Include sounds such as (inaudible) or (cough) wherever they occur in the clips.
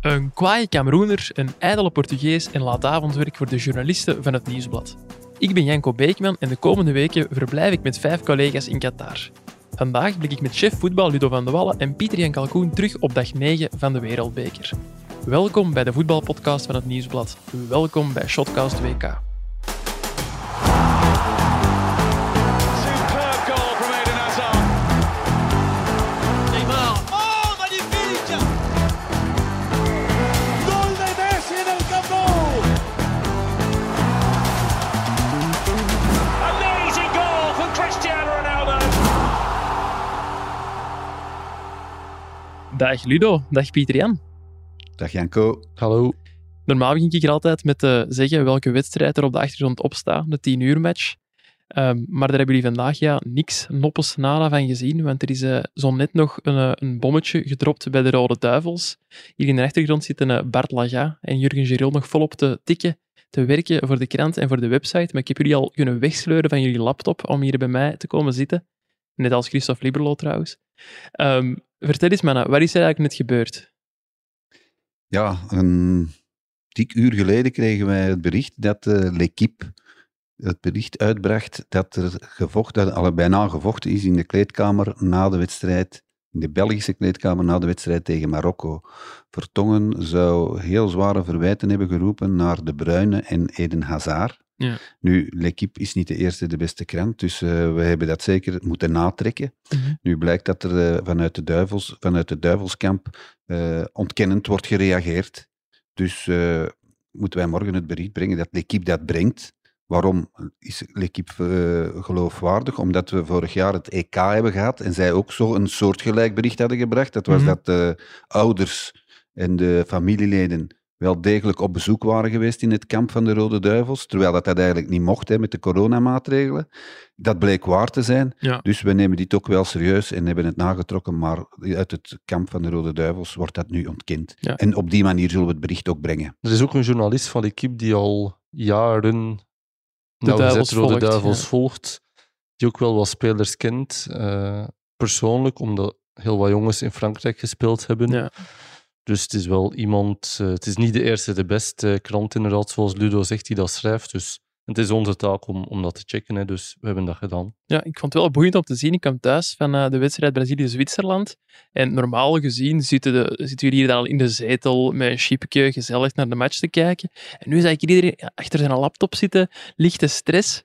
Een kwaaie Cameroener, een ijdele Portugees en laatavondwerk voor de journalisten van het Nieuwsblad. Ik ben Janko Beekman en de komende weken verblijf ik met vijf collega's in Qatar. Vandaag blik ik met chef voetbal Ludo van de Wallen en Pieter Jan Kalkoen terug op dag 9 van de Wereldbeker. Welkom bij de voetbalpodcast van het Nieuwsblad. Welkom bij Shotcast WK. Dag Ludo, dag Pieter Jan. Dag Janko. Hallo. Normaal begin ik er altijd met te zeggen welke wedstrijd er op de achtergrond op staat, de 10 uur match. Ehm, maar daar hebben jullie vandaag ja, niks noppes nada van gezien, want er is eh, zo net nog een, eh, een bommetje gedropt bij de Rode Duivels. Hier in de achtergrond zitten eh, Bart Laga en Jurgen Giraud nog volop te tikken, te werken voor de krant en voor de website. Maar ik heb jullie al kunnen wegsleuren van jullie laptop om hier bij mij te komen zitten. Net als Christophe Liberlo trouwens. Ehm, vertel eens, mannen, wat is er eigenlijk net gebeurd? Ja, een dik uur geleden kregen wij het bericht dat uh, L'Equipe het bericht uitbracht dat er gevochten, al bijna gevochten is in de kleedkamer na de wedstrijd, in de Belgische kleedkamer na de wedstrijd tegen Marokko. Vertongen zou heel zware verwijten hebben geroepen naar De Bruyne en Eden Hazard. Ja. Nu, L'Equipe is niet de eerste, de beste krant, dus uh, we hebben dat zeker moeten natrekken. Mhm. Nu blijkt dat er uh, vanuit, de duivels, vanuit de duivelskamp uh, ontkennend wordt gereageerd. Dus moeten wij morgen het bericht brengen dat L'Equipe dat brengt. Waarom is L'Equipe geloofwaardig? Omdat we vorig jaar het EK hebben gehad en zij ook zo een soortgelijk bericht hadden gebracht. Dat was Mhm. dat de ouders en de familieleden wel degelijk op bezoek waren geweest in het kamp van de Rode Duivels, terwijl dat, dat eigenlijk niet mocht hè, met de coronamaatregelen. Dat bleek waar te zijn, Ja. dus we nemen dit ook wel serieus en hebben het nagetrokken, maar uit het kamp van de Rode Duivels wordt dat nu ontkend. Ja. En op die manier zullen we het bericht ook brengen. Er is ook een journalist van L'Equipe die al jaren nauwgezet Duivels Rode volgt, Duivels ja. volgt, die ook wel wat spelers kent, eh, persoonlijk, omdat heel wat jongens in Frankrijk gespeeld hebben. Ja. Dus het is wel iemand, eh, het is niet de eerste, de beste krant inderdaad, zoals Ludo zegt, die dat schrijft. Dus het is onze taak om, om dat te checken, hè, dus we hebben dat gedaan. Ja, ik vond het wel boeiend om te zien. Ik kwam thuis van eh, de wedstrijd Brazilië-Zwitserland. En normaal gezien zitten, de, zitten jullie hier al in de zetel met een chipje gezellig naar de match te kijken. En nu zag ik iedereen achter zijn laptop zitten, lichte stress.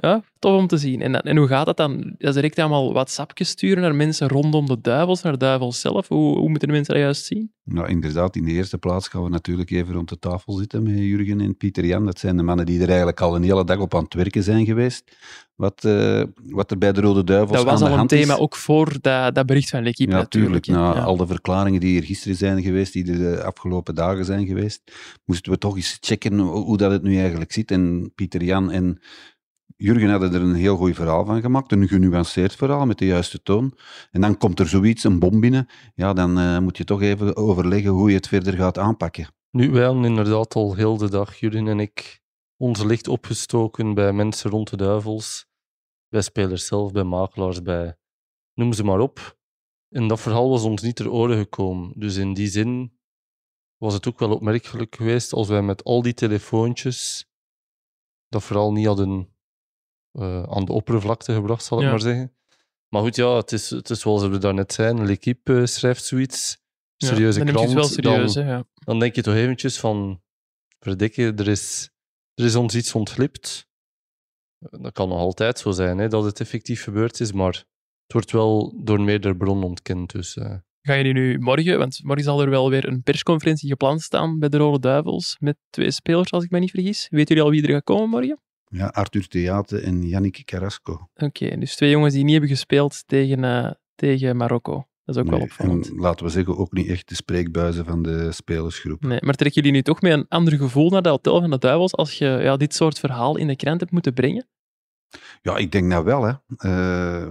Ja, tof om te zien. En, en hoe gaat dat dan? Dat is direct allemaal WhatsAppjes sturen naar mensen rondom de duivels, naar de duivels zelf. Hoe, hoe moeten de mensen dat juist zien? Nou, inderdaad, in de eerste plaats gaan we natuurlijk even rond de tafel zitten met Jurgen en Pieter Jan. Dat zijn de mannen die er eigenlijk al een hele dag op aan het werken zijn geweest. Wat, eh, wat er bij de Rode Duivels Dat was aan de al een hand thema, is. ook voor dat, dat bericht van L'Equipe Ja, natuurlijk. Na Ja. al de verklaringen die er gisteren zijn geweest, die er de afgelopen dagen zijn geweest, moesten we toch eens checken hoe hoe dat het nu eigenlijk zit. En Pieter Jan en Jurgen hadden er een heel goed verhaal van gemaakt, een genuanceerd verhaal met de juiste toon. En dan komt er zoiets, een bom binnen, ja, dan eh, moet je toch even overleggen hoe je het verder gaat aanpakken. Nu, wij hadden inderdaad al heel de dag, Jurgen en ik, ons licht opgestoken bij mensen rond de duivels, bij spelers zelf, bij makelaars, bij noem ze maar op. En dat verhaal was ons niet ter oren gekomen. Dus in die zin was het ook wel opmerkelijk geweest als wij met al die telefoontjes dat verhaal niet hadden eh, aan de oppervlakte gebracht, zal ik Ja. maar zeggen. Maar goed, ja, het is, het is zoals we daarnet zeiden, L'Equipe eh, schrijft zoiets, Ja, serieuze dan je krant, wel serieus. dan, Hè, ja. dan denk je toch eventjes van, verdikke, er is, er is ons iets ontglipt. Dat kan nog altijd zo zijn, hè, dat het effectief gebeurd is, maar het wordt wel door meerdere bronnen ontkend. Dus, eh, Gaan jullie nu morgen, want morgen zal er wel weer een persconferentie gepland staan bij de Rode Duivels met twee spelers, als ik me niet vergis. Weten jullie al wie er gaat komen morgen? Ja, Arthur Theate en Yannick Carrasco. Oké, dus twee jongens die niet hebben gespeeld tegen, eh, tegen Marokko. Dat is ook wel opvallend. en laten we zeggen, ook niet echt de spreekbuizen van de spelersgroep. Nee, maar trekken jullie nu toch met een ander gevoel naar dat hotel van de Duivels als je ja, dit soort verhaal in de krant hebt moeten brengen? Ja, ik denk dat wel. Hè.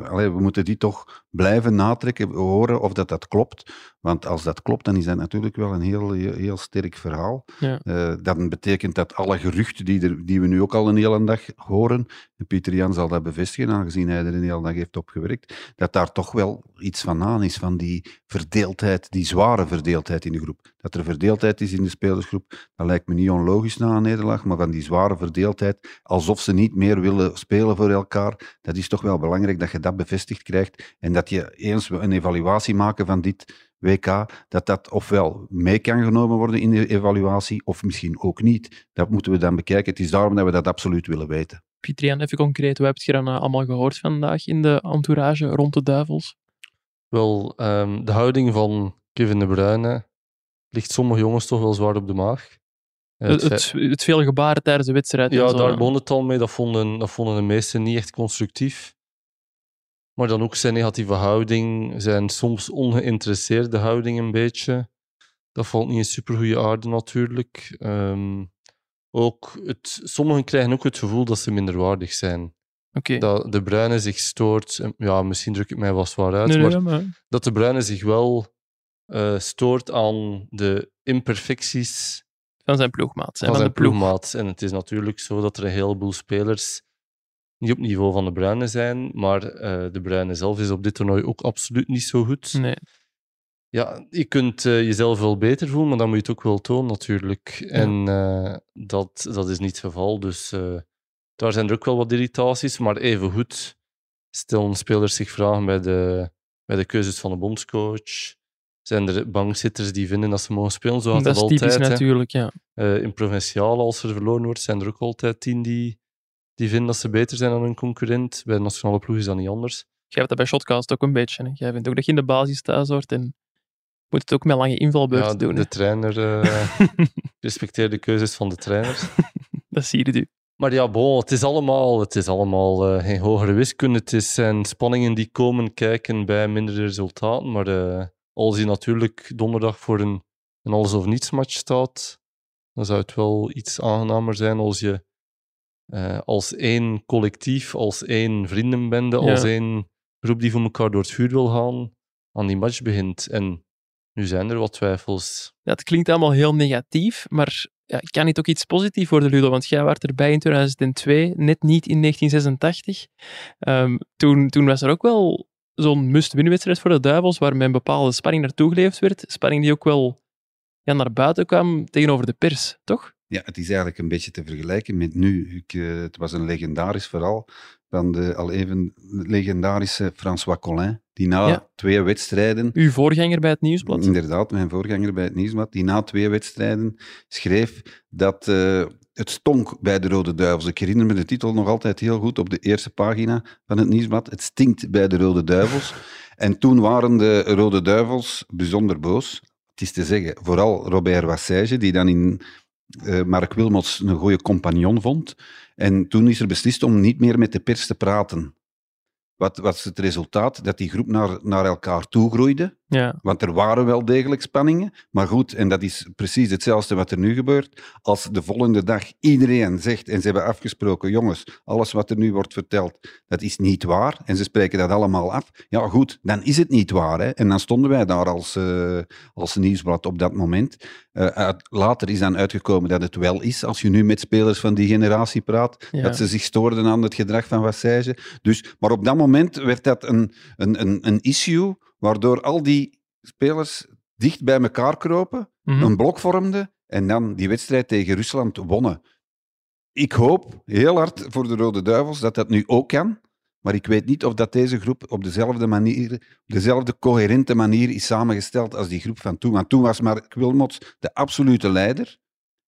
Allee, we moeten die toch blijven natrekken, horen of dat, dat klopt. Want als dat klopt, dan is dat natuurlijk wel een heel, heel, sterk verhaal. Ja. Eh, dat betekent dat alle geruchten die, er, die we nu ook al een hele dag horen, en Pieter Jan zal dat bevestigen, aangezien hij er een hele dag heeft op gewerkt, dat daar toch wel iets van aan is, van die verdeeldheid, die zware verdeeldheid in de groep. Dat er verdeeldheid is in de spelersgroep, dat lijkt me niet onlogisch na een nederlaag, maar van die zware verdeeldheid, alsof ze niet meer willen spelen voor elkaar, dat is toch wel belangrijk dat je dat bevestigd krijgt en dat je eens we een evaluatie maken van dit WK, dat dat ofwel mee kan genomen worden in de evaluatie, of misschien ook niet. Dat moeten we dan bekijken. Het is daarom dat we dat absoluut willen weten. Pieter Jan, even concreet, wat heb je dan eh, allemaal gehoord vandaag in de entourage rond de Duivels? Wel, ehm, de houding van Kevin De Bruyne ligt sommige jongens toch wel zwaar op de maag. Het, het het, het vele gebaren tijdens de wedstrijd. en Ja, zo, daar begon het al mee. Dat vonden, dat vonden de meesten niet echt constructief. Maar dan ook zijn negatieve houding, zijn soms ongeïnteresseerde houding een beetje. Dat valt niet in supergoeie aarde natuurlijk. Ehm, ook het, sommigen krijgen ook het gevoel dat ze minderwaardig zijn. Dat de Bruine zich stoort. Ja, misschien druk ik mij wat zwaar uit. Nee, nee, maar maar- dat de Bruine zich wel eh, stoort aan de imperfecties van zijn ploegmaat. van zijn ploegmaat. En het is natuurlijk zo dat er een heleboel spelers niet op niveau van de Bruine zijn, maar eh, de Bruine zelf is op dit toernooi ook absoluut niet zo goed. Nee. Ja, je kunt eh, jezelf wel beter voelen, maar dan moet je het ook wel tonen natuurlijk. En eh, dat, dat is niet het geval, dus daar zijn er ook wel wat irritaties, maar evengoed stellen spelers zich vragen bij de, bij de keuzes van de bondscoach. Zijn er bankzitters die vinden dat ze mogen spelen, zoals dat is typisch altijd hè. natuurlijk, ja. In provinciaal, als er verloren wordt, zijn er ook altijd tien die, die vinden dat ze beter zijn dan hun concurrent. Bij de nationale ploeg is dat niet anders. Jij hebt dat bij Shotcast ook een beetje. Hè. Jij vindt ook dat je in de basis thuis hoort en moet het ook met lange invalbeurten Ja, de, doen. hè. de trainer eh (laughs) respecteert de keuzes van de trainers. (laughs) Dat zie je nu. Maar ja, bon, het is allemaal, het is allemaal eh, geen hogere wiskunde. Het is, zijn spanningen die komen kijken bij mindere resultaten. Maar eh, als je natuurlijk donderdag voor een, een alles of niets match staat, dan zou het wel iets aangenamer zijn als je eh, als één collectief, als één vriendenbende, Ja. als één groep die voor elkaar door het vuur wil gaan, aan die match begint. En nu zijn er wat twijfels. Ja, het klinkt allemaal heel negatief, maar ja, kan niet ook iets positiefs worden, Ludo? Want jij was erbij in 2002, net niet in 1986. Ehm, toen, toen was er ook wel zo'n must-win-wedstrijd voor de Duivels, waar met een bepaalde spanning naartoe geleefd werd. Spanning die ook wel ja, naar buiten kwam tegenover de pers, toch? Ja, het is eigenlijk een beetje te vergelijken met nu. Ik, eh, het was een legendarisch verhaal van de al even legendarische François Collin, die na Ja. twee wedstrijden Uw voorganger bij het Nieuwsblad. Inderdaad, mijn voorganger bij het Nieuwsblad, die na twee wedstrijden schreef dat eh, het stonk bij de Rode Duivels. Ik herinner me de titel nog altijd heel goed op de eerste pagina van het Nieuwsblad. Het stinkt bij de Rode Duivels. En toen waren de Rode Duivels bijzonder boos. Het is te zeggen, vooral Robert Wassage, die dan in eh, Mark Wilmots een goede compagnon vond. En toen is er beslist om niet meer met de pers te praten. Wat was het resultaat? Dat die groep naar, naar elkaar toe groeide. Ja, Want er waren wel degelijk spanningen. Maar goed, en dat is precies hetzelfde wat er nu gebeurt. Als de volgende dag iedereen zegt, en ze hebben afgesproken, jongens, alles wat er nu wordt verteld, dat is niet waar. En ze spreken dat allemaal af. Ja, goed, dan is het niet waar. Hè? En dan stonden wij daar als, eh, als nieuwsblad op dat moment. Eh, uit- later is dan uitgekomen dat het wel is. Als je nu met spelers van die generatie praat, Ja. dat ze zich stoorden aan het gedrag van Wassage. Dus, maar op dat moment werd dat een, een, een, een issue waardoor al die spelers dicht bij elkaar kropen, Mhm. een blok vormden en dan die wedstrijd tegen Rusland wonnen. Ik hoop heel hard voor de Rode Duivels dat dat nu ook kan. Maar ik weet niet of dat deze groep op dezelfde manier, op dezelfde coherente manier is samengesteld als die groep van toen. Want toen was Mark Wilmots de absolute leider.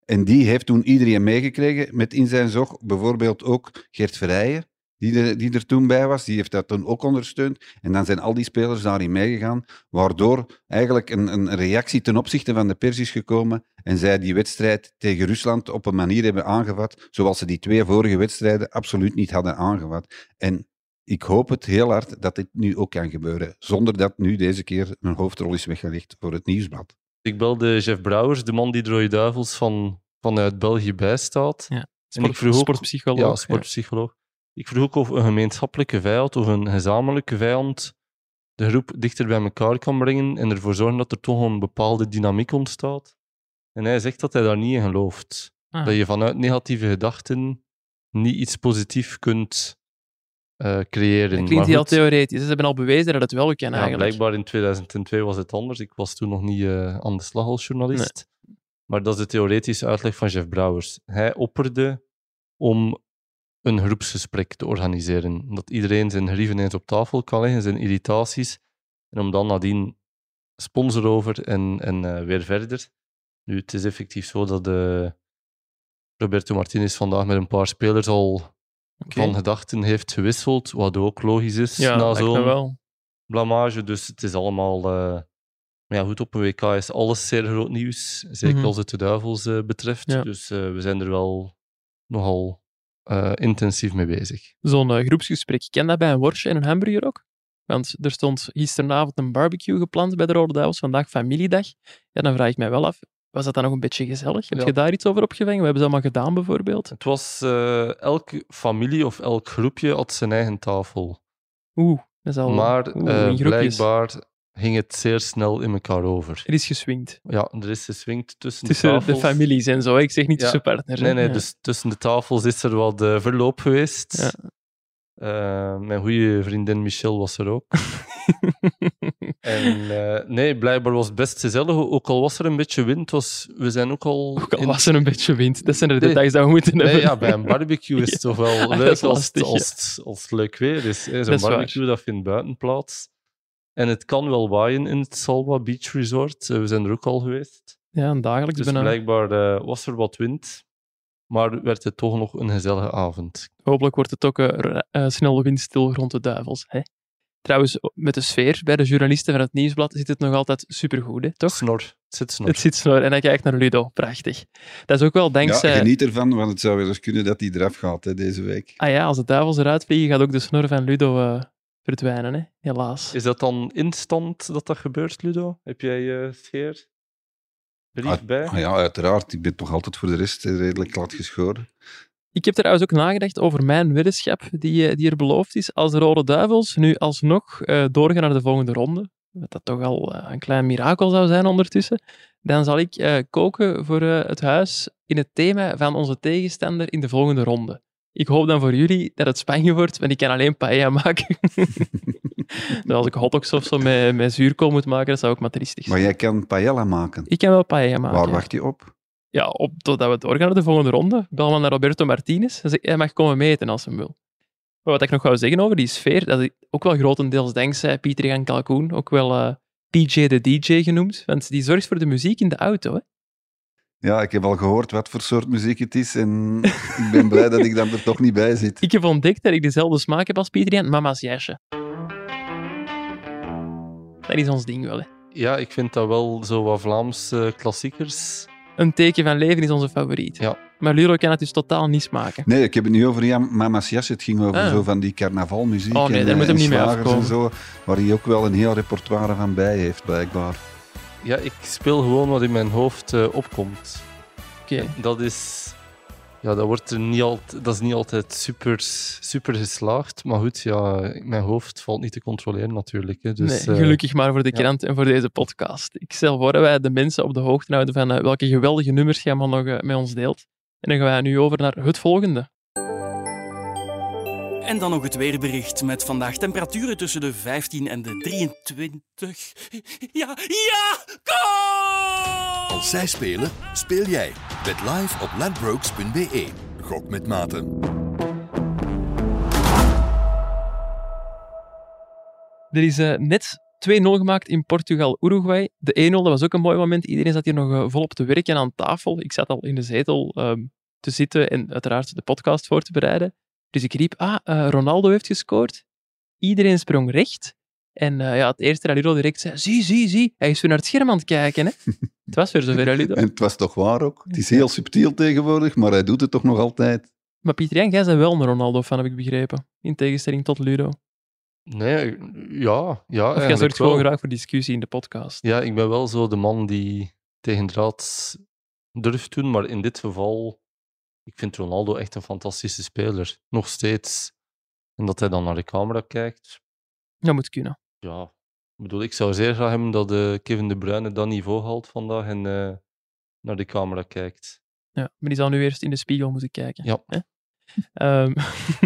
En die heeft toen iedereen meegekregen met in zijn zog. Bijvoorbeeld ook Gert Verrijen, die er, die er toen bij was. Die heeft dat toen ook ondersteund. En dan zijn al die spelers daarin meegegaan. Waardoor eigenlijk een, een reactie ten opzichte van de pers is gekomen. En zij die wedstrijd tegen Rusland op een manier hebben aangevat. Zoals ze die twee vorige wedstrijden absoluut niet hadden aangevat. En ik hoop het heel hard dat dit nu ook kan gebeuren. Zonder dat nu deze keer een hoofdrol is weggelegd voor het nieuwsblad. Ik belde Jeff Brouwers, de man die de Rode Duivels van, vanuit België bijstaat. Ja, En ik vroeg ook- sportpsycholoog. Ja, sportpsycholoog. Ik vroeg ook of een gemeenschappelijke vijand of een gezamenlijke vijand de groep dichter bij elkaar kan brengen en ervoor zorgen dat er toch een bepaalde dynamiek ontstaat. En hij zegt dat hij daar niet in gelooft. Ah. Dat je vanuit negatieve gedachten niet iets positiefs kunt eh, creëren. Dat klinkt heel goed, theoretisch. Ze hebben al bewezen dat het wel kan ja, eigenlijk. blijkbaar in 2002 was het anders. Ik was toen nog niet eh, aan de slag als journalist. Maar dat is de theoretische uitleg van Jeff Brouwers. Hij opperde om een groepsgesprek te organiseren. Dat iedereen zijn grieven eens op tafel kan leggen, zijn irritaties. En om dan nadien sponsor over en, en eh, weer verder. Nu, het is effectief zo dat eh, Roberto Martinez vandaag met een paar spelers al Van gedachten heeft gewisseld, wat ook logisch is Ja, na zo'n blamage. Dus het is allemaal. eh, maar ja, goed, op een WK is alles zeer groot nieuws. Zeker Mhm. als het de duivels eh, betreft. Ja. Dus eh, we zijn er wel nogal intensief mee bezig. Zo'n groepsgesprek. Ken dat bij een worstje en een hamburger ook? Want er stond gisteravond een barbecue gepland bij de Rode Duivels, vandaag familiedag. Ja, dan vraag ik mij wel af, was dat dan nog een beetje gezellig? Heb Ja. je daar iets over opgevangen? We hebben ze allemaal gedaan, bijvoorbeeld. Het was eh, elke familie of elk groepje had zijn eigen tafel. Oeh, dat is al maar oeh, eh, groepjes. blijkbaar ging het zeer snel in elkaar over. Er is geswingd. Ja, er is geswingd tussen, Tussen de de tafels. families en zo. Ik zeg niet Ja. tussen partners. Nee, nee, Ja. dus tussen de tafels is er wat eh, verloop geweest. Ja. Mijn goede vriendin Michelle was er ook. (laughs) En eh, nee, blijkbaar was het best gezellig, ook al was er een beetje wind. Was, we zijn ook al... Ook al in- was er een beetje wind. Dat zijn de Nee. details die we moeten Nee, hebben. ja, bij een barbecue is het (laughs) toch wel (laughs) leuk als, lastig, als, het, als het leuk weer is. Zo'n waar. barbecue dat vindt buiten plaats. En het kan wel waaien in het Salwa Beach Resort. Eh, we zijn er ook al geweest. Ja, en dagelijks Dus blijkbaar eh, was er wat wind. Maar werd het toch nog een gezellige avond. Hopelijk wordt het ook r- eh, snel windstil rond de duivels. Hè? Trouwens, met de sfeer bij de journalisten van het Nieuwsblad zit het nog altijd supergoed, hè? toch? Snor. Het zit snor. Het zit snor en hij kijkt naar Ludo. Prachtig. Dat is ook wel dankzij... Ja, geniet ervan, want het zou wel eens kunnen dat hij eraf gaat hè, deze week. Ah ja, als de duivels eruit vliegen, gaat ook de snor van Ludo eh, verdwijnen, hè? helaas. Is dat dan instant dat dat gebeurt, Ludo? Heb jij eh scheer? Brief bij? Ah ja, uiteraard. Ik ben toch altijd voor de rest eh, redelijk glad geschoren. Ik heb trouwens ook nagedacht over mijn weddenschap die, eh, die er beloofd is. Als de Rode Duivels nu alsnog eh, doorgaan naar de volgende ronde, wat dat toch al eh, een klein mirakel zou zijn ondertussen, dan zal ik koken voor het huis in het thema van onze tegenstander in de volgende ronde. Ik hoop dan voor jullie dat het Spanje wordt, want ik kan alleen paella (laughs) maken. (laughs) dus als ik hotdogs of zo met, met zuurkool moet maken, dat zou ook maar triestig zijn. Maar jij kan paella maken. Ik kan wel paella maken. Waar wacht je op? Ja, op, totdat we doorgaan naar de volgende ronde. Bel maar naar Roberto Martinez. Hij zegt, Hij mag komen meten als hij wil. Maar wat ik nog wou zeggen over die sfeer, dat is ook wel grotendeels dankzij Pieter Jan Kalkoen, ook wel eh, PJ de DJ genoemd, want die zorgt voor de muziek in de auto. Hè? Ja, ik heb al gehoord wat voor soort muziek het is en ik ben blij dat ik dan er toch niet bij zit. (laughs) Ik heb ontdekt dat ik dezelfde smaak heb als Pieter Jan, mama's jasje. Dat is ons ding wel. Hè. Ja, ik vind dat wel zo wat Vlaamse klassiekers. Een teken van leven is onze favoriet. Ja. Maar Luro kan het dus totaal niet smaken. Nee, ik heb het niet over Jan Mama's Jas. Het ging over Ah. zo van die carnavalmuziek Oh nee, en, daar moet eh, hem en niet mee afkomen. en zo, waar hij ook wel een heel repertoire van bij heeft, blijkbaar. Ja, ik speel gewoon wat in mijn hoofd eh, opkomt. Oké. Dat is... Ja, dat, wordt er niet altijd, dat is niet altijd super, super geslaagd. Maar goed, ja, mijn hoofd valt niet te controleren natuurlijk. Hè. Dus, nee, eh, gelukkig maar voor de ja. krant en voor deze podcast. Ik stel voor dat wij de mensen op de hoogte houden van eh, welke geweldige nummers jij maar nog eh, met ons deelt. En dan gaan wij nu over naar het volgende. En dan nog het weerbericht met vandaag temperaturen tussen de 15 en de 23. Ja, ja, goal! Als zij spelen, speel jij. Bet live op ladbrokes.be. Gok met maten. Er is eh, net 2-0 gemaakt in Portugal-Uruguay. De 1-0, dat was ook een mooi moment. Iedereen zat hier nog eh, volop te werken aan tafel. Ik zat al in de zetel ehm, te zitten en uiteraard de podcast voor te bereiden. Dus ik riep, ah, eh, Ronaldo heeft gescoord. Iedereen sprong recht. En eh, ja, het eerste dat Ludo direct zei, zie, zie, zie, hij is weer naar het scherm aan het kijken. Hè? (laughs) het was weer zover, Ludo. En het was toch waar ook. Het is heel subtiel tegenwoordig, maar hij doet het toch nog altijd. Maar Pieter Jan, jij bent wel een Ronaldo-fan, heb ik begrepen. In tegenstelling tot Ludo. Nee, ja. ja Of jij zorgt gewoon wel. graag voor discussie in de podcast. Ja, ik ben wel zo de man die tegen draad durft doen, maar in dit geval, ik vind Ronaldo echt een fantastische speler. Nog steeds. En dat hij dan naar de camera kijkt, Dat moet kunnen. ja, Ik bedoel, ik zou zeer graag hebben dat eh, Kevin De Bruyne dat niveau haalt vandaag en eh, naar de camera kijkt. Ja, maar die zal nu eerst in de spiegel moeten kijken. Ja. Hè? Ehm,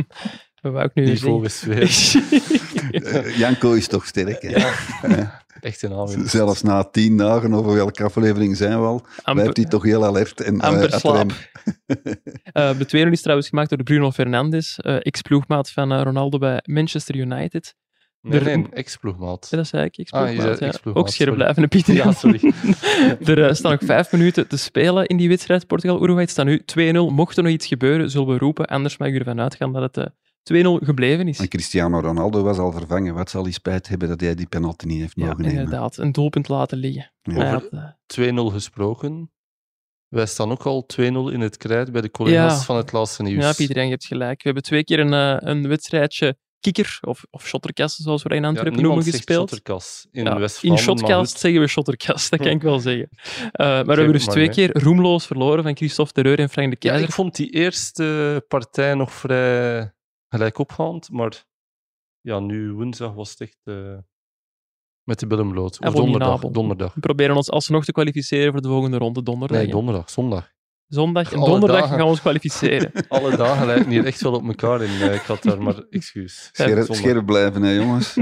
(laughs) wat wou ik nu weer Niveau zeggen? is weer (laughs) Eh, Janko is toch sterk, hè? Echt een aanwinst. Zelfs na tien dagen, over welke aflevering zijn we al, Amper- blijft hij toch heel alert en eh, Amper at slaap. (laughs) Eh, de tweede is trouwens gemaakt door Bruno Fernandes, eh, ex-ploegmaat van eh, Ronaldo bij Manchester United. Nee, Er- nee, ex-ploegmaat. Ja, dat zei ik, Ah, je ex-ploegmaat. ja. Ook scherp blijven, Pieter. Ja, sorry. (laughs) er staan nog vijf minuten te spelen in die wedstrijd. Portugal-Uruguay Het staat nu 2-0. Mocht er nog iets gebeuren, zullen we roepen. Anders mag ik ervan uitgaan dat het 2-0 gebleven is. En Cristiano Ronaldo was al vervangen. Wat zal hij spijt hebben dat hij die penalty niet heeft Ja, mogen nemen? inderdaad. Een doelpunt laten liggen. Ja. Maar ja, Over- het, eh, 2-0 gesproken. Wij staan ook al 2-0 in het krijt bij de collega's Ja. van het laatste nieuws. Ja, Pieter, je hebt gelijk. We hebben twee keer een, eh, een wedstrijdje kikker, of, of shotterkast, zoals we dat in Ja, Antwerpen noemen, gespeeld. shotterkas in Ja, in shotcast goed. zeggen we shotterkast, dat kan ik wel zeggen. Eh, maar we hebben dus maar twee keer roemloos verloren van Christophe Terreur en Frank de Ja, Keizer. ik vond die eerste partij nog vrij gelijkopgaand, maar ja, nu woensdag was het echt eh, met de billen bloot. Of donderdag. Donderdag. We proberen ons alsnog te kwalificeren voor de volgende ronde donderdag. Nee, donderdag, zondag. Zondag en Alle donderdag dagen. gaan we ons kwalificeren. (laughs) Alle dagen lijken hier echt wel op elkaar in uh, Qatar, maar (laughs) excuus. Scherp, blijven, hè, jongens.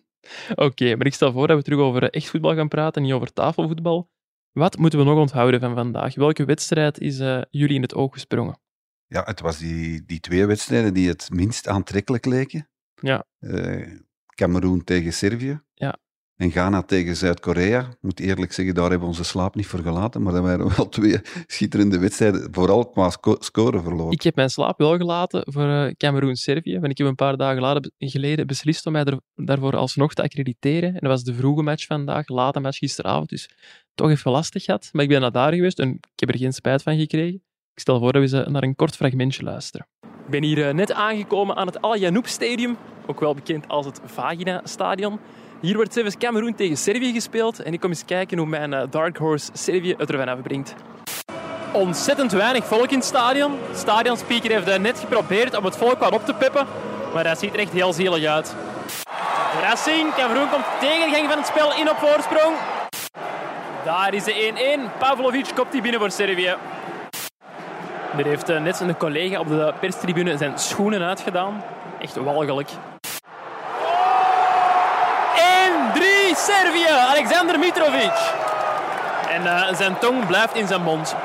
(laughs) Oké, maar ik stel voor dat we terug over eh, echt voetbal gaan praten, niet over tafelvoetbal. Wat moeten we nog onthouden van vandaag? Welke wedstrijd is eh, jullie in het oog gesprongen? Ja, het was die, die twee wedstrijden die het minst aantrekkelijk leken. Ja. Eh, Cameroen tegen Servië. Ja. En Ghana tegen Zuid-Korea. Ik moet eerlijk zeggen, daar hebben we onze slaap niet voor gelaten. Maar dat waren wel twee schitterende wedstrijden. Vooral qua sco scoren verloren. Ik heb mijn slaap wel gelaten voor eh Cameroen-Servië, want ik heb een paar dagen geleden beslist om mij er, daarvoor alsnog te accrediteren. En dat was de vroege match vandaag, late match gisteravond, dus toch even lastig gehad. Maar ik ben naar daar geweest en ik heb er geen spijt van gekregen. Ik stel voor dat we naar een kort fragmentje luisteren. Ik ben hier eh, net aangekomen aan het Al Janoub Stadium, ook wel bekend als het Vagina Stadion. Hier wordt zelfs Cameroen tegen Servië gespeeld en ik kom eens kijken hoe mijn eh, Dark Horse Servië het ervan afbrengt. Ontzettend weinig volk in het stadion. De stadionspeaker heeft eh, net geprobeerd om het volk wat op te peppen, maar dat ziet er echt heel zielig uit. Verrassing, Cameroen komt tegen de gang van het spel in op voorsprong. Daar is de 1-1. Pavlovic kopt die binnen voor Servië. Er heeft eh, net een collega op de perstribune zijn schoenen uitgedaan. Echt walgelijk. 1-3 Servië, Alexander Mitrovic. En eh, zijn tong blijft in zijn mond.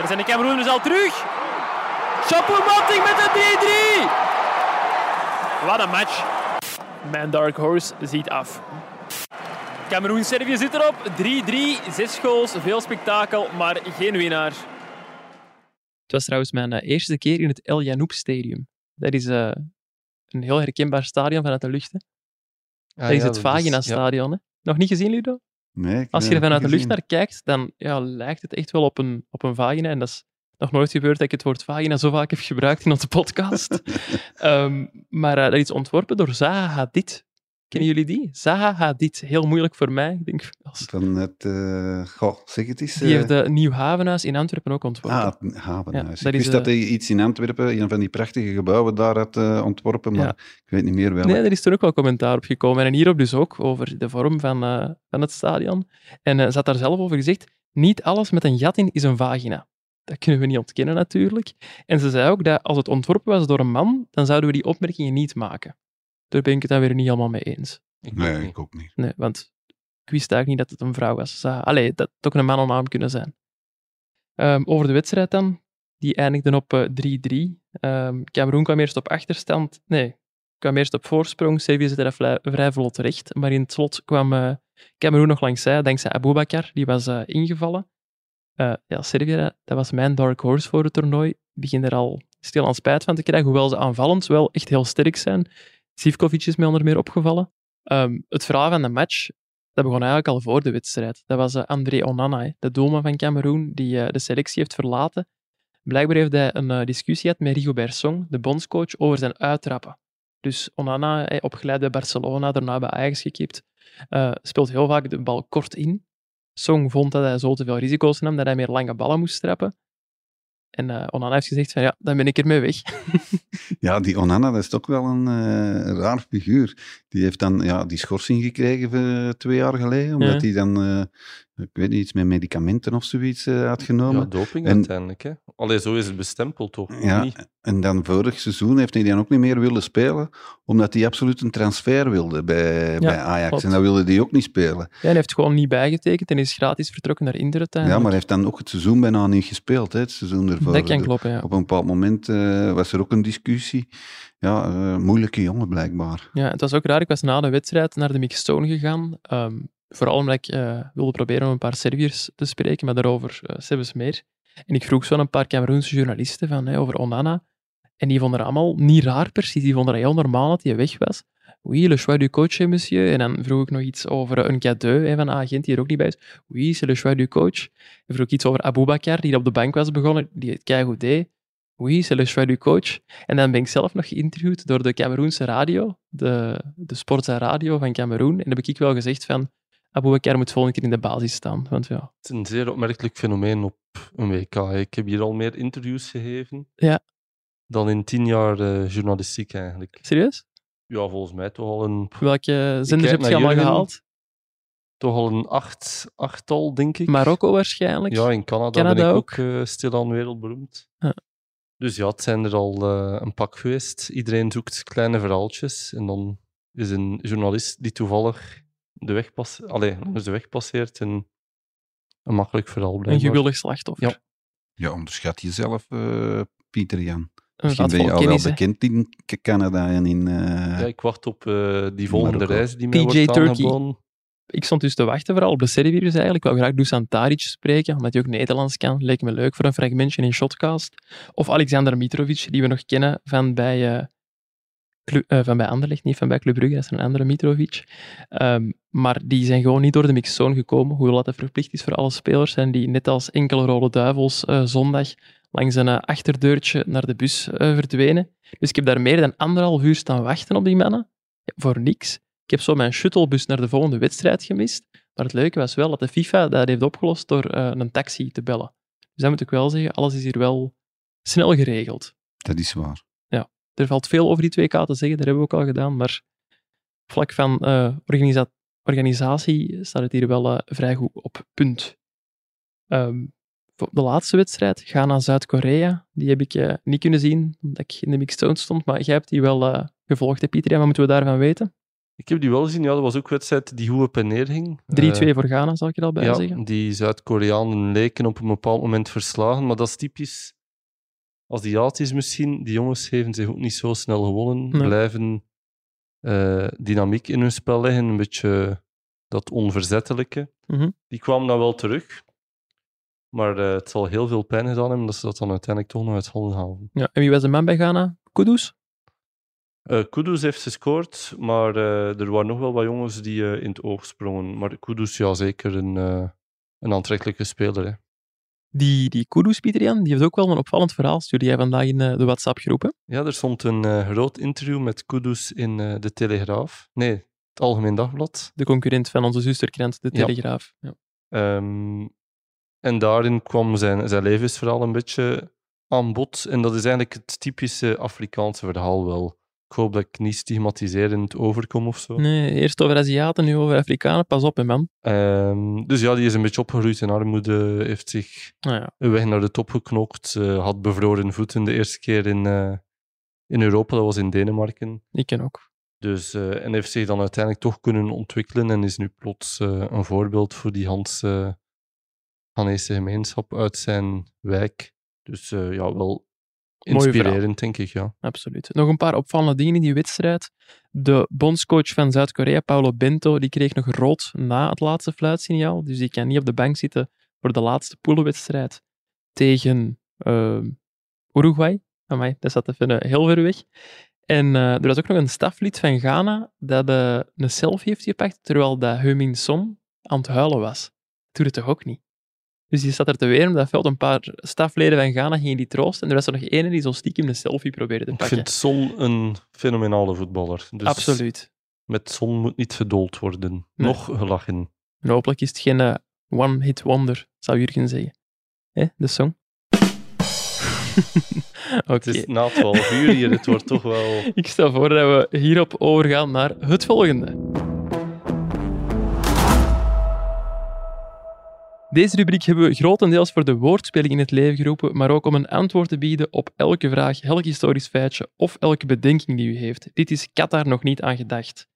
Er zijn de Cameroeners al terug. Choupo-Moting met de 3-3. Wat een match. Mijn Dark Horse ziet af. Cameroen-Servië zit erop. 3-3, 6 goals, veel spektakel, maar geen winnaar. Het was trouwens mijn eh, eerste keer in het El Janoub Stadium. Dat is eh, een heel herkenbaar stadion vanuit de lucht. Hè. Ah, dat is het Vagina ja. Stadion. Hè. Nog niet gezien, Ludo? Nee, Als je heb er vanuit de lucht naar kijkt, dan ja, lijkt het echt wel op een, op een vagina. En dat is nog nooit gebeurd dat ik het woord vagina zo vaak heb gebruikt in onze podcast. (laughs) Ehm, maar eh, dat is ontworpen door Zaha Hadid. Kennen jullie die? Zaha Hadid. Heel moeilijk voor mij. Ik denk, als... Van het... eh, goh, zeg het eens. Die eh, heeft de Nieuw Havenhuis in Antwerpen ook ontworpen. Ah, het havenhuis. Ja, dat ik wist is, dat eh, hij iets in Antwerpen, een van die prachtige gebouwen daar had eh, ontworpen, maar Ja. ik weet niet meer welk. Nee, er is toen ook wel commentaar op gekomen. En hierop dus ook over de vorm van, eh, van het stadion. En eh, ze had daar zelf over gezegd, niet alles met een gat in is een vagina. Dat kunnen we niet ontkennen natuurlijk. En ze zei ook dat als het ontworpen was door een man, dan zouden we die opmerkingen niet maken. Daar ben ik het dan weer niet helemaal mee eens. Ik ook nee, niet. ik ook niet. Nee, want ik wist eigenlijk niet dat het een vrouw was. Allee, dat had ook een mannennaam kunnen zijn. Ehm, over de wedstrijd dan. Die eindigde op eh, 3-3. Ehm Cameroen kwam eerst op achterstand. Nee, kwam eerst op voorsprong. Servië zette dat vrij, vrij vlot recht. Maar in het slot kwam eh Cameroen nog langs zij, dankzij Aboubakar. Die was eh, ingevallen. Eh, ja, Servië, dat was mijn dark horse voor het toernooi. Ik begin er al stil aan spijt van te krijgen, hoewel ze aanvallend wel echt heel sterk zijn. Sivkovic is mij onder meer opgevallen. Ehm, het verhaal van de match, dat begon eigenlijk al voor de wedstrijd. Dat was eh, André Onana, de doelman van Cameroen, die eh, de selectie heeft verlaten. Blijkbaar heeft hij een eh, discussie gehad met Rigobert Song, de bondscoach, over zijn uittrappen. Dus Onana, opgeleid bij Barcelona, daarna bij Ajax gekipt, speelt heel vaak de bal kort in. Song vond dat hij zo te veel risico's nam, dat hij meer lange ballen moest trappen. En Onana heeft gezegd van ja, dan ben ik ermee weg. (laughs) Ja, die Onana, dat is toch wel een eh, raar figuur. Die heeft dan ja, die schorsing gekregen eh, twee jaar geleden, omdat Ja. hij dan, eh, ik weet niet, iets met medicamenten of zoiets eh, had Ja, genomen. doping En- uiteindelijk. Hè. Allee, zo is het bestempeld toch? Ja, Niet? en dan vorig seizoen heeft hij dan ook niet meer willen spelen, omdat hij absoluut een transfer wilde bij, bij Ajax. klopt. En dat wilde hij ook niet spelen. Ja, hij heeft gewoon niet bijgetekend en is gratis vertrokken naar Inter Ja, maar hij heeft dan ook het seizoen bijna niet gespeeld, hè, het seizoen ervoor. Dat kan kloppen, ja. Op een bepaald moment eh, was er ook een discussie. Ja, eh, moeilijke jongen blijkbaar. Ja, het was ook raar. Ik was na de wedstrijd naar de mixzone gegaan. Ehm, vooral omdat ik eh, wilde proberen om een paar Serviërs te spreken, maar daarover uh, zelfs meer. En ik vroeg zo aan een paar Cameroense journalisten van, over Onana. En die vonden allemaal niet raar precies. Die vonden het heel normaal dat hij weg was. Oui, le choix du coach, monsieur. En dan vroeg ik nog iets over een cadeau hè, van een agent die er ook niet bij is. Oui, c'est le choix du coach. En vroeg ik iets over Aboubakar, die op de bank was begonnen, die het keigoed deed. Oui, c'est le choix du coach. En dan ben ik zelf nog geïnterviewd door de Cameroense radio, de, de Sportza Radio van Cameroen. En dan heb ik wel gezegd van, Aboubakar moet volgende keer in de basis staan. Want ja, Het is een zeer opmerkelijk fenomeen op een WK. Ik heb hier al meer interviews gegeven Ja. dan in tien jaar eh, journalistiek eigenlijk. serieus? Ja, volgens mij toch al een, Welke zenders heb je allemaal gehaald? toch al een acht, achttal, denk ik. Marokko waarschijnlijk. Ja, in Canada, Canada ben ik ook. ook eh, stilaan wereldberoemd. Ja. Dus ja, het zijn er al eh, een pak geweest. Iedereen zoekt kleine verhaaltjes. En dan is een journalist die toevallig de weg, pas Allee, langs de weg passeert en een makkelijk verhaal een blijkbaar. gewillig slachtoffer. Ja. Ja, onderschat jezelf, eh, Pieter Jan. Een Misschien ben je al wel bekend in Canada en in... eh, Ja, ik wacht op eh, die volgende Marokko. reis die mij PJ wordt Turkey. aangeboden. Ik stond dus te wachten vooral op de Serviërs eigenlijk. Ik wou graag Dusan Taric spreken, omdat hij ook Nederlands kan. Leek me leuk voor een fragmentje in Shotcast. Of Alexander Mitrovic, die we nog kennen van bij, eh, van bij Anderlecht, niet van bij Club Brugge, dat is een andere Mitrovic. Ehm, maar die zijn gewoon niet door de mixzone gekomen, hoewel dat verplicht is voor alle spelers. En die net als enkele Rode Duivels eh, zondag langs een achterdeurtje naar de bus verdwenen. Dus ik heb daar meer dan anderhalf uur staan wachten op die mannen. Voor niks. Ik heb zo mijn shuttlebus naar de volgende wedstrijd gemist. Maar het leuke was wel dat de FIFA dat heeft opgelost door eh, een taxi te bellen. Dus dat moet ik wel zeggen, alles is hier wel snel geregeld. Dat is waar. Er valt veel over die 2K te zeggen, dat hebben we ook al gedaan, maar vlak van eh, organisa- organisatie staat het hier wel eh, vrij goed op punt. Voor de laatste wedstrijd, Ghana-Zuid-Korea, die heb ik niet kunnen zien, omdat ik in de mixed zone stond, maar jij hebt die wel gevolgd, hè, Pieter? Ja, wat moeten we daarvan weten? 3-2 Ik heb die wel gezien. Ja, dat was ook een wedstrijd die goed op en neer ging. voor Ghana, zal ik er al bij ja, zeggen. die Zuid-Koreanen leken op een bepaald moment verslagen, maar dat is typisch Aziatisch misschien. Die jongens geven zich ook niet zo snel gewonnen, Nee. blijven eh, dynamiek in hun spel leggen, een beetje dat onverzettelijke. Mhm. Die kwamen dan wel terug, maar eh, het zal heel veel pijn gedaan hebben dat ze dat dan uiteindelijk toch nog uit handen halen. Ja, en wie was de man bij Ghana? Kudus? Eh Kudus heeft gescoord, maar eh, er waren nog wel wat jongens die eh, in het oog sprongen. Maar Kudus, ja, zeker een, een aantrekkelijke speler. Hè. Die, die Kudus, Pieter Jan, die heeft ook wel een opvallend verhaal, stuurde jij vandaag in de WhatsApp-groep. hè? Ja, er stond een groot interview met Kudus in de Telegraaf. Nee, het Algemeen Dagblad. De concurrent van onze zusterkrant, de. Telegraaf. Ja. Ehm, en daarin kwam zijn, zijn levensverhaal een beetje aan bod. En dat is eigenlijk het typische Afrikaanse verhaal wel. Ik hoop dat ik niet stigmatiserend overkom of zo. Nee, eerst over Aziaten, nu over Afrikanen. Pas op, hè, man. Ehm, dus ja, die is een beetje opgegroeid in armoede, heeft zich Nou ja, een weg naar de top geknokt, eh, had bevroren voeten de eerste keer in, eh, in Europa, dat was in Denemarken. ik ken ook. Dus, eh, en heeft zich dan uiteindelijk toch kunnen ontwikkelen en is nu plots een voorbeeld voor die Hans, Ghanese gemeenschap uit zijn wijk. Dus ja, wel. Inspirerend, denk ik, ja. Absoluut. Nog een paar opvallende dingen in die wedstrijd. De bondscoach van Zuid-Korea, Paulo Bento, die kreeg nog rood na het laatste fluitsignaal. Dus die kan niet op de bank zitten voor de laatste poelenwedstrijd tegen eh, Uruguay. Amai, dat zat even eh, heel ver weg. En eh, er was ook nog een staflid van Ghana dat eh, een selfie heeft gepakt terwijl dat Heung-min Son aan het huilen was. Doe het toch ook niet? Dus die zat er te weer op dat veld. Een paar stafleden van Ghana gingen die troosten. En er was er nog ene die zo stiekem een selfie probeerde te Ik pakken. vind Son een fenomenale voetballer. Dus Absoluut. Met Son moet niet gedold worden. Nee. Nog gelachen. En hopelijk is het geen eh, one-hit wonder, zou Jurgen zeggen. Hè, de song. (laughs) Oké. Het is na 12 uur hier, het wordt toch wel... (laughs) Ik stel voor dat we hierop overgaan naar het volgende. Deze rubriek hebben we grotendeels voor de woordspeling in het leven geroepen, maar ook om een antwoord te bieden op elke vraag, elk historisch feitje of elke bedenking die u heeft. Dit is Qatar nog niet aan gedacht.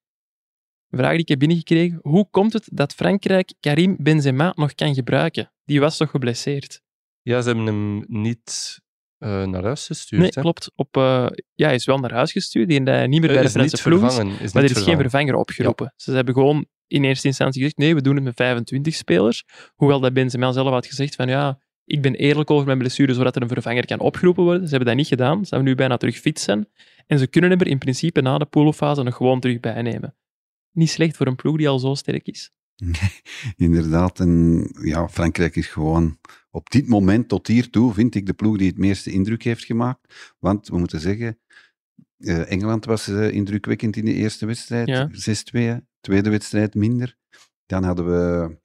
Een vraag die ik heb binnengekregen. Hoe komt het dat Frankrijk Karim Benzema nog kan gebruiken? Die was toch geblesseerd? Ja, ze hebben hem niet eh, naar huis gestuurd. Nee, hè? klopt. Op, eh, ja, hij is wel naar huis gestuurd. Die hij niet meer Eh, bij de is Franse ploeg is. Is Maar er is geen vervanger opgeroepen. Ze hebben gewoon in eerste instantie gezegd, nee, we doen het met 25 spelers. Hoewel dat Benzema zelf had gezegd van, ja, ik ben eerlijk over mijn blessure, zodat er een vervanger kan opgeroepen worden. Ze hebben dat niet gedaan. Ze hebben nu bijna terug fit zijn. En ze kunnen hem er in principe na de poolfase nog gewoon terug bijnemen. Niet slecht voor een ploeg die al zo sterk is. (laughs) Inderdaad. En ja, Frankrijk is gewoon op dit moment tot hiertoe, vind ik, de ploeg die het meeste indruk heeft gemaakt. Want we moeten zeggen, eh, Engeland was eh, indrukwekkend in de eerste wedstrijd. Ja. 6-2. Tweede wedstrijd minder. Dan hadden we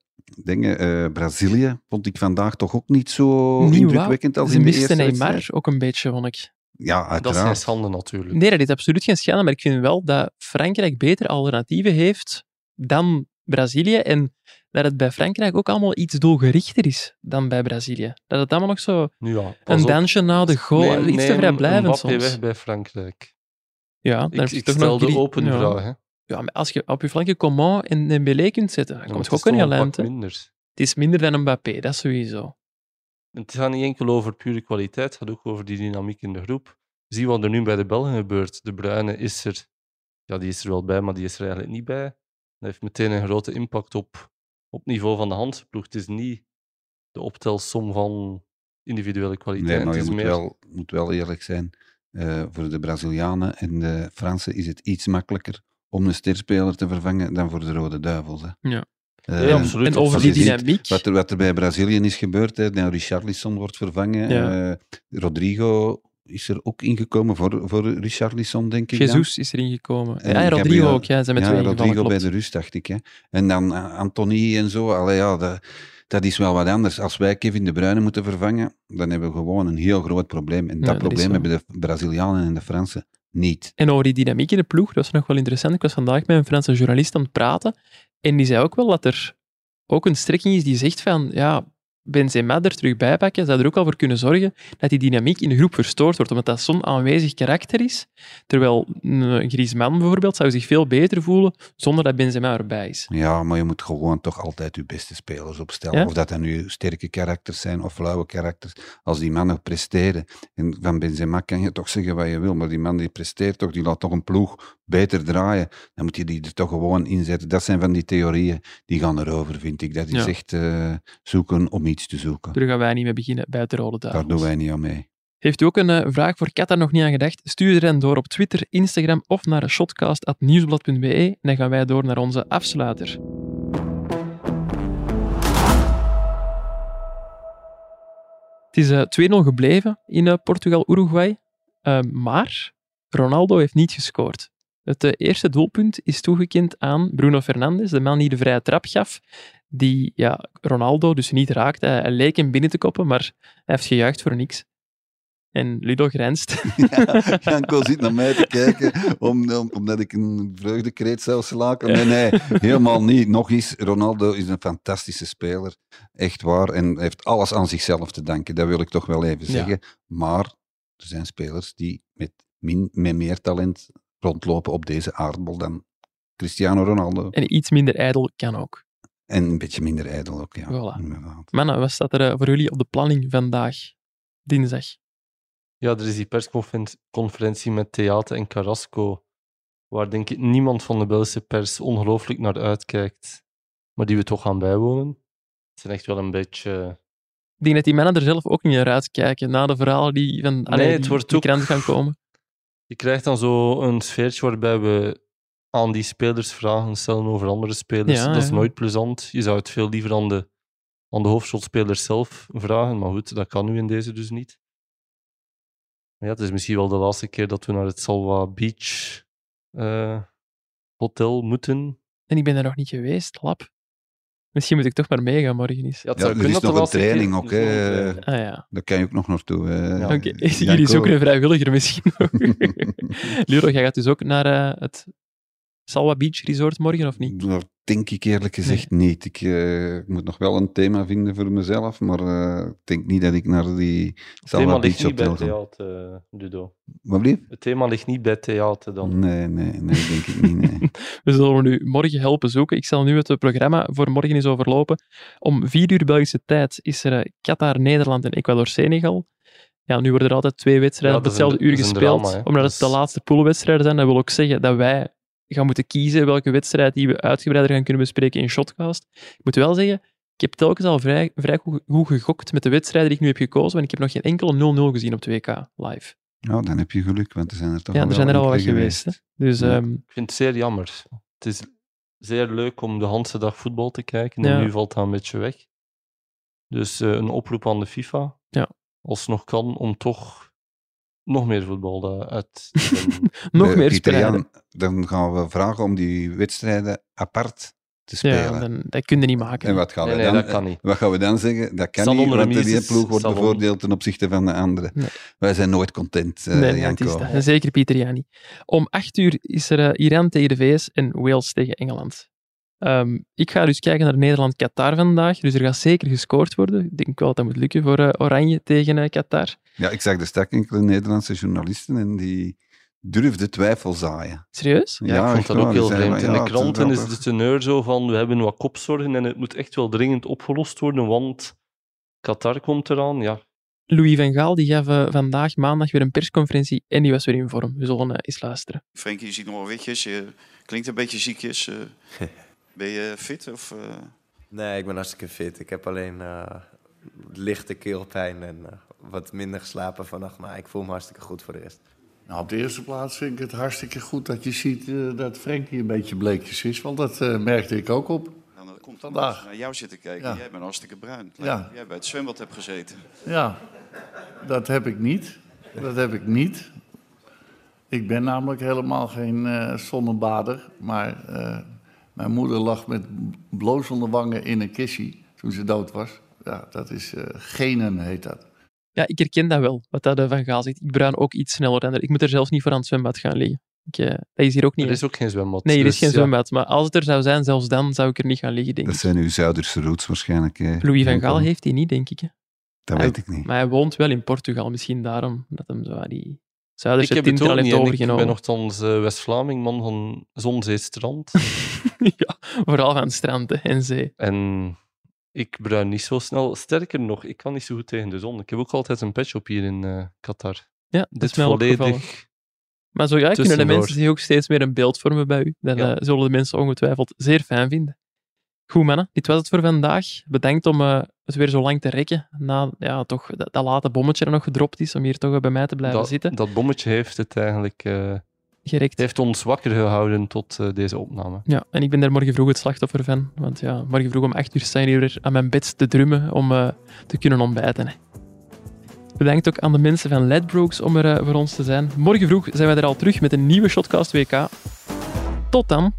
dingen, eh, Brazilië. Vond ik vandaag toch ook niet zo Niet indrukwekkend als Ze in de misten eerste Neymar wedstrijd. ook een beetje, vond ik. Ja, Dat is zijn uiteraard. schande natuurlijk. Nee, dat is absoluut geen schande, maar ik vind wel dat Frankrijk betere alternatieven heeft dan Brazilië en dat het bij Frankrijk ook allemaal iets doelgerichter is dan bij Brazilië. Dat het allemaal nog zo Nu ja, een dansje na de goal, iets te neem vrijblijvend soms. weg bij Frankrijk. Ja, Ik, ik toch stel nog de open ja. vraag. Hè. Ja, maar als je op je flanken Coman en Dembélé kunt zetten, dan Ja, komt je ook een het een hè. pak minder. Het is minder dan een Mbappé, dat sowieso. Het gaat niet enkel over pure kwaliteit, het gaat ook over die dynamiek in de groep. Zie wat er nu bij de Belgen gebeurt. De Bruyne is er, ja, die is er wel bij, maar die is er eigenlijk niet bij. Dat heeft meteen een grote impact op, op het niveau van de Hanse-ploeg. Het is niet de optelsom van individuele kwaliteit. Nee, maar het je is moet meer... wel, moet wel eerlijk zijn. eh, voor de Brazilianen en de Fransen is het iets makkelijker om een sterspeler te vervangen dan voor de Rode Duivels. Hè. Ja. Eh, Ja, absoluut. En over die dynamiek... Wat er, wat er bij Brazilië is gebeurd, hè, nou, Richarlison wordt vervangen. Ja. eh, Rodrigo is er ook ingekomen voor, voor Richarlison, denk ik. dan. Jesus is erin gekomen. En Ja, en Rodrigo Gabriel- ook. Ja, ze zijn met ja, twee Rodrigo bij de rust, dacht ik. Hè. En dan eh, Anthony en zo. Allee, ja, dat, dat is wel wat anders. Als wij Kevin De Bruyne moeten vervangen, dan hebben we gewoon een heel groot probleem. En Ja, dat dat probleem hebben de Brazilianen en de Fransen niet. En over die dynamiek in de ploeg, dat was nog wel interessant. Ik was vandaag met een Franse journalist aan het praten. En die zei ook wel dat er ook een strekking is die zegt van, ja, Benzema er terug bij pakken, zou er ook al voor kunnen zorgen dat die dynamiek in de groep verstoord wordt, omdat dat zo'n aanwezig karakter is. Terwijl een Griezmann bijvoorbeeld zou zich veel beter voelen zonder dat Benzema erbij is. Ja, maar je moet gewoon toch altijd je beste spelers opstellen. Ja? Of dat dan nu sterke karakters zijn of flauwe karakters. Als die mannen presteren. En van Benzema kan je toch zeggen wat je wil, maar die man die presteert toch, die laat toch een ploeg beter draaien. Dan moet je die er toch gewoon inzetten. Dat zijn van die theorieën, die gaan erover, vind ik. Dat is Ja. echt eh, zoeken om iets te zoeken. Daar gaan wij niet mee beginnen bij het Rode Daar Duivels. doen wij niet aan mee. Heeft u ook een eh, vraag voor Qatar nog niet aan gedacht? Stuur er dan door op Twitter, Instagram of naar shotcast.nieuwsblad.be en dan gaan wij door naar onze afsluiter. Het is eh, 2-0 gebleven in eh, Portugal-Uruguay, Eh, maar Ronaldo heeft niet gescoord. Het eh, eerste doelpunt is toegekend aan Bruno Fernandes, de man die de vrije trap gaf, die ja, Ronaldo dus niet raakte. Hij, hij leek hem binnen te koppen, maar hij heeft gejuicht voor niks. En Ludo grijnst. (laughs) (laughs) Ja, Janko zit naar mij te kijken om, om- omdat ik een vreugdekreet zou slaken. Nee, nee, helemaal niet. Nog eens, Ronaldo is een fantastische speler. Echt waar. En heeft alles aan zichzelf te danken. Dat wil ik toch wel even Ja. zeggen. Maar er zijn spelers die met, min, met meer talent rondlopen op deze aardbol dan Cristiano Ronaldo. En iets minder ijdel kan ook. En een beetje minder ijdel ook, ja. Voilà. Inderdaad. Mannen, wat staat er eh, voor jullie op de planning vandaag, dinsdag? Ja, er is die persconferentie met Theater en Carrasco, waar denk ik niemand van de Belgische pers ongelooflijk naar uitkijkt, maar die we toch gaan bijwonen. Het zijn echt wel een beetje... Ik denk dat die mannen er zelf ook niet naar uitkijken, na de verhalen die van allee, het wordt die ook- krant gaan komen. (laughs) Je krijgt dan zo een sfeertje waarbij we aan die spelers vragen stellen over andere spelers. Ja, dat is ja. nooit plezant. Je zou het veel liever aan de, aan de hoofdrolspelers zelf vragen, maar goed, dat kan nu in deze dus niet. Ja, het is misschien wel de laatste keer dat we naar het Salwa Beach eh, Hotel moeten. En ik ben daar nog niet geweest, lap. Misschien moet ik toch maar meegaan morgen eens. Ja, het Ja, zou er is nog een keer- training ook, is hè. training. Ah ja. Daar kan je ook nog naartoe. eh. Ja. Oké, Janko. (laughs) jullie zoeken een vrijwilliger misschien nog. Lero, (laughs) jij gaat dus ook naar eh, het Salwa Beach Resort morgen, of niet? Dat denk ik eerlijk gezegd niet. Ik eh, moet nog wel een thema vinden voor mezelf, maar eh, ik denk niet dat ik naar die Het thema ligt niet bij theater, eh, Ludo. Wat blieft? Het thema ligt niet bij theater dan. Nee, nee, nee, denk ik niet. Nee. (laughs) We zullen nu morgen helpen zoeken. Ik zal nu het programma voor morgen eens overlopen. Om vier uur Belgische tijd is er Qatar, Nederland en Ecuador-Senegal. Ja, nu worden er altijd twee wedstrijden Ja, op hetzelfde uur gespeeld, drama, omdat het de laatste poolwedstrijden zijn. Dat wil ook zeggen dat wij gaan moeten kiezen welke wedstrijd die we uitgebreider gaan kunnen bespreken in Shotcast. Ik moet wel zeggen, ik heb telkens al vrij, vrij goed, goed gegokt met de wedstrijden die ik nu heb gekozen, want ik heb nog geen enkele 0-0 gezien op 2K live. Nou, dan heb je geluk, want er zijn er toch Ja, al er zijn er wel al wat geweest. hè. Dus Ja. ehm, Ik vind het zeer jammer. Het is zeer leuk om de hele dag voetbal te kijken. En Ja. nu valt dat een beetje weg. Dus eh, een oproep aan de FIFA. Ja. Als het nog kan, om toch nog meer voetbal uit (laughs) nog meer. Jan, dan gaan we vragen om die wedstrijden apart te Ja, spelen. dan, dat kun je niet maken. En wat gaan, Nee, we nee, dan, dat kan niet. wat gaan we dan zeggen? Dat kan Salon niet, want die remises, ploeg wordt salon. bevoordeeld ten opzichte van de andere. Nee. Wij zijn nooit content, eh nee, nee, het Janko. is dat. En zeker Pieter Jani. Om acht uur is er eh, Iran tegen de VS en Wales tegen Engeland. Ehm, ik ga dus kijken naar Nederland-Qatar vandaag, dus er gaat zeker gescoord worden. Ik denk wel dat dat moet lukken voor eh, Oranje tegen eh, Qatar. Ja, ik zag er straks enkele Nederlandse journalisten en die durfden twijfel zaaien. Serieus? Ja, ik vond dat ook heel vreemd. In ja, de kranten is de teneur zo van, we hebben wat kopzorgen en het moet echt wel dringend opgelost worden, want Qatar komt eraan. Ja, Louis van Gaal die gaf eh, vandaag maandag weer een persconferentie en die was weer in vorm. We zullen eens luisteren. Frenkie, je ziet nog wel witjes. Je klinkt een beetje ziekjes. (laughs) ben je fit? Of, eh? Nee, ik ben hartstikke fit. Ik heb alleen eh, lichte keelpijn en eh, wat minder geslapen vannacht. Maar ik voel me hartstikke goed voor de rest. Nou, op de eerste plaats vind ik het hartstikke goed dat je ziet dat Frenkie een beetje bleekjes is. Want dat eh, merkte ik ook op. Dan eh, komt Vandaag. naar jou zitten kijken. Ja. Jij bent hartstikke bruin. Ja. Jij bij het zwembad hebt gezeten. Ja, dat heb ik niet. Dat heb ik niet. Ik ben namelijk helemaal geen eh zonnebader. Maar eh, mijn moeder lag met blozende wangen in een kistje toen ze dood was. Ja, dat is eh, genen heet dat. Ja, ik herken dat wel, wat dat eh, Van Gaal zegt. Ik bruin ook iets sneller dan er. Ik moet er zelfs niet voor aan het zwembad gaan liggen. Ik, eh, dat is hier ook niet. er hè. is ook geen zwembad. Nee, er is Dus geen ja, zwembad. Maar als het er zou zijn, zelfs dan zou ik er niet gaan liggen, denk Dat ik. zijn uw Zuiderse roots waarschijnlijk. eh, Louis van. Gaal heeft die niet, denk ik. Hè. Dat Hij- weet ik niet. Maar hij woont wel in Portugal, misschien daarom dat hem zo die Ik heb het ook niet. Ik ben nogthans eh, West-Vlaming, man van Zonzeestrand. (laughs) ja, vooral van het strand hè, en zee. en ik bruin niet zo snel. Sterker nog, ik kan niet zo goed tegen de zon. Ik heb ook altijd een petje op hier in eh, Qatar. Ja, Dit is mij volledig... Maar zo ja, kunnen de mensen zich ook steeds meer een beeld vormen bij u. Ja. eh, zullen de mensen ongetwijfeld zeer fijn vinden. Goed, mannen. Dit was het voor vandaag. Bedankt om eh, het weer zo lang te rekken. Na ja, toch, dat, dat late bommetje er nog gedropt is, om hier toch bij mij te blijven Dat, zitten. dat bommetje heeft het eigenlijk... eh, Gerekt. heeft ons wakker gehouden tot eh, deze opname. Ja, en ik ben daar morgen vroeg het slachtoffer van. Want ja, morgen vroeg om 8 uur je hier weer aan mijn bed te drummen om te kunnen ontbijten. Hè. Bedankt ook aan de mensen van Ledbrokes om er voor ons te zijn. Morgen vroeg zijn wij er al terug met een nieuwe Shotcast WK. Tot dan.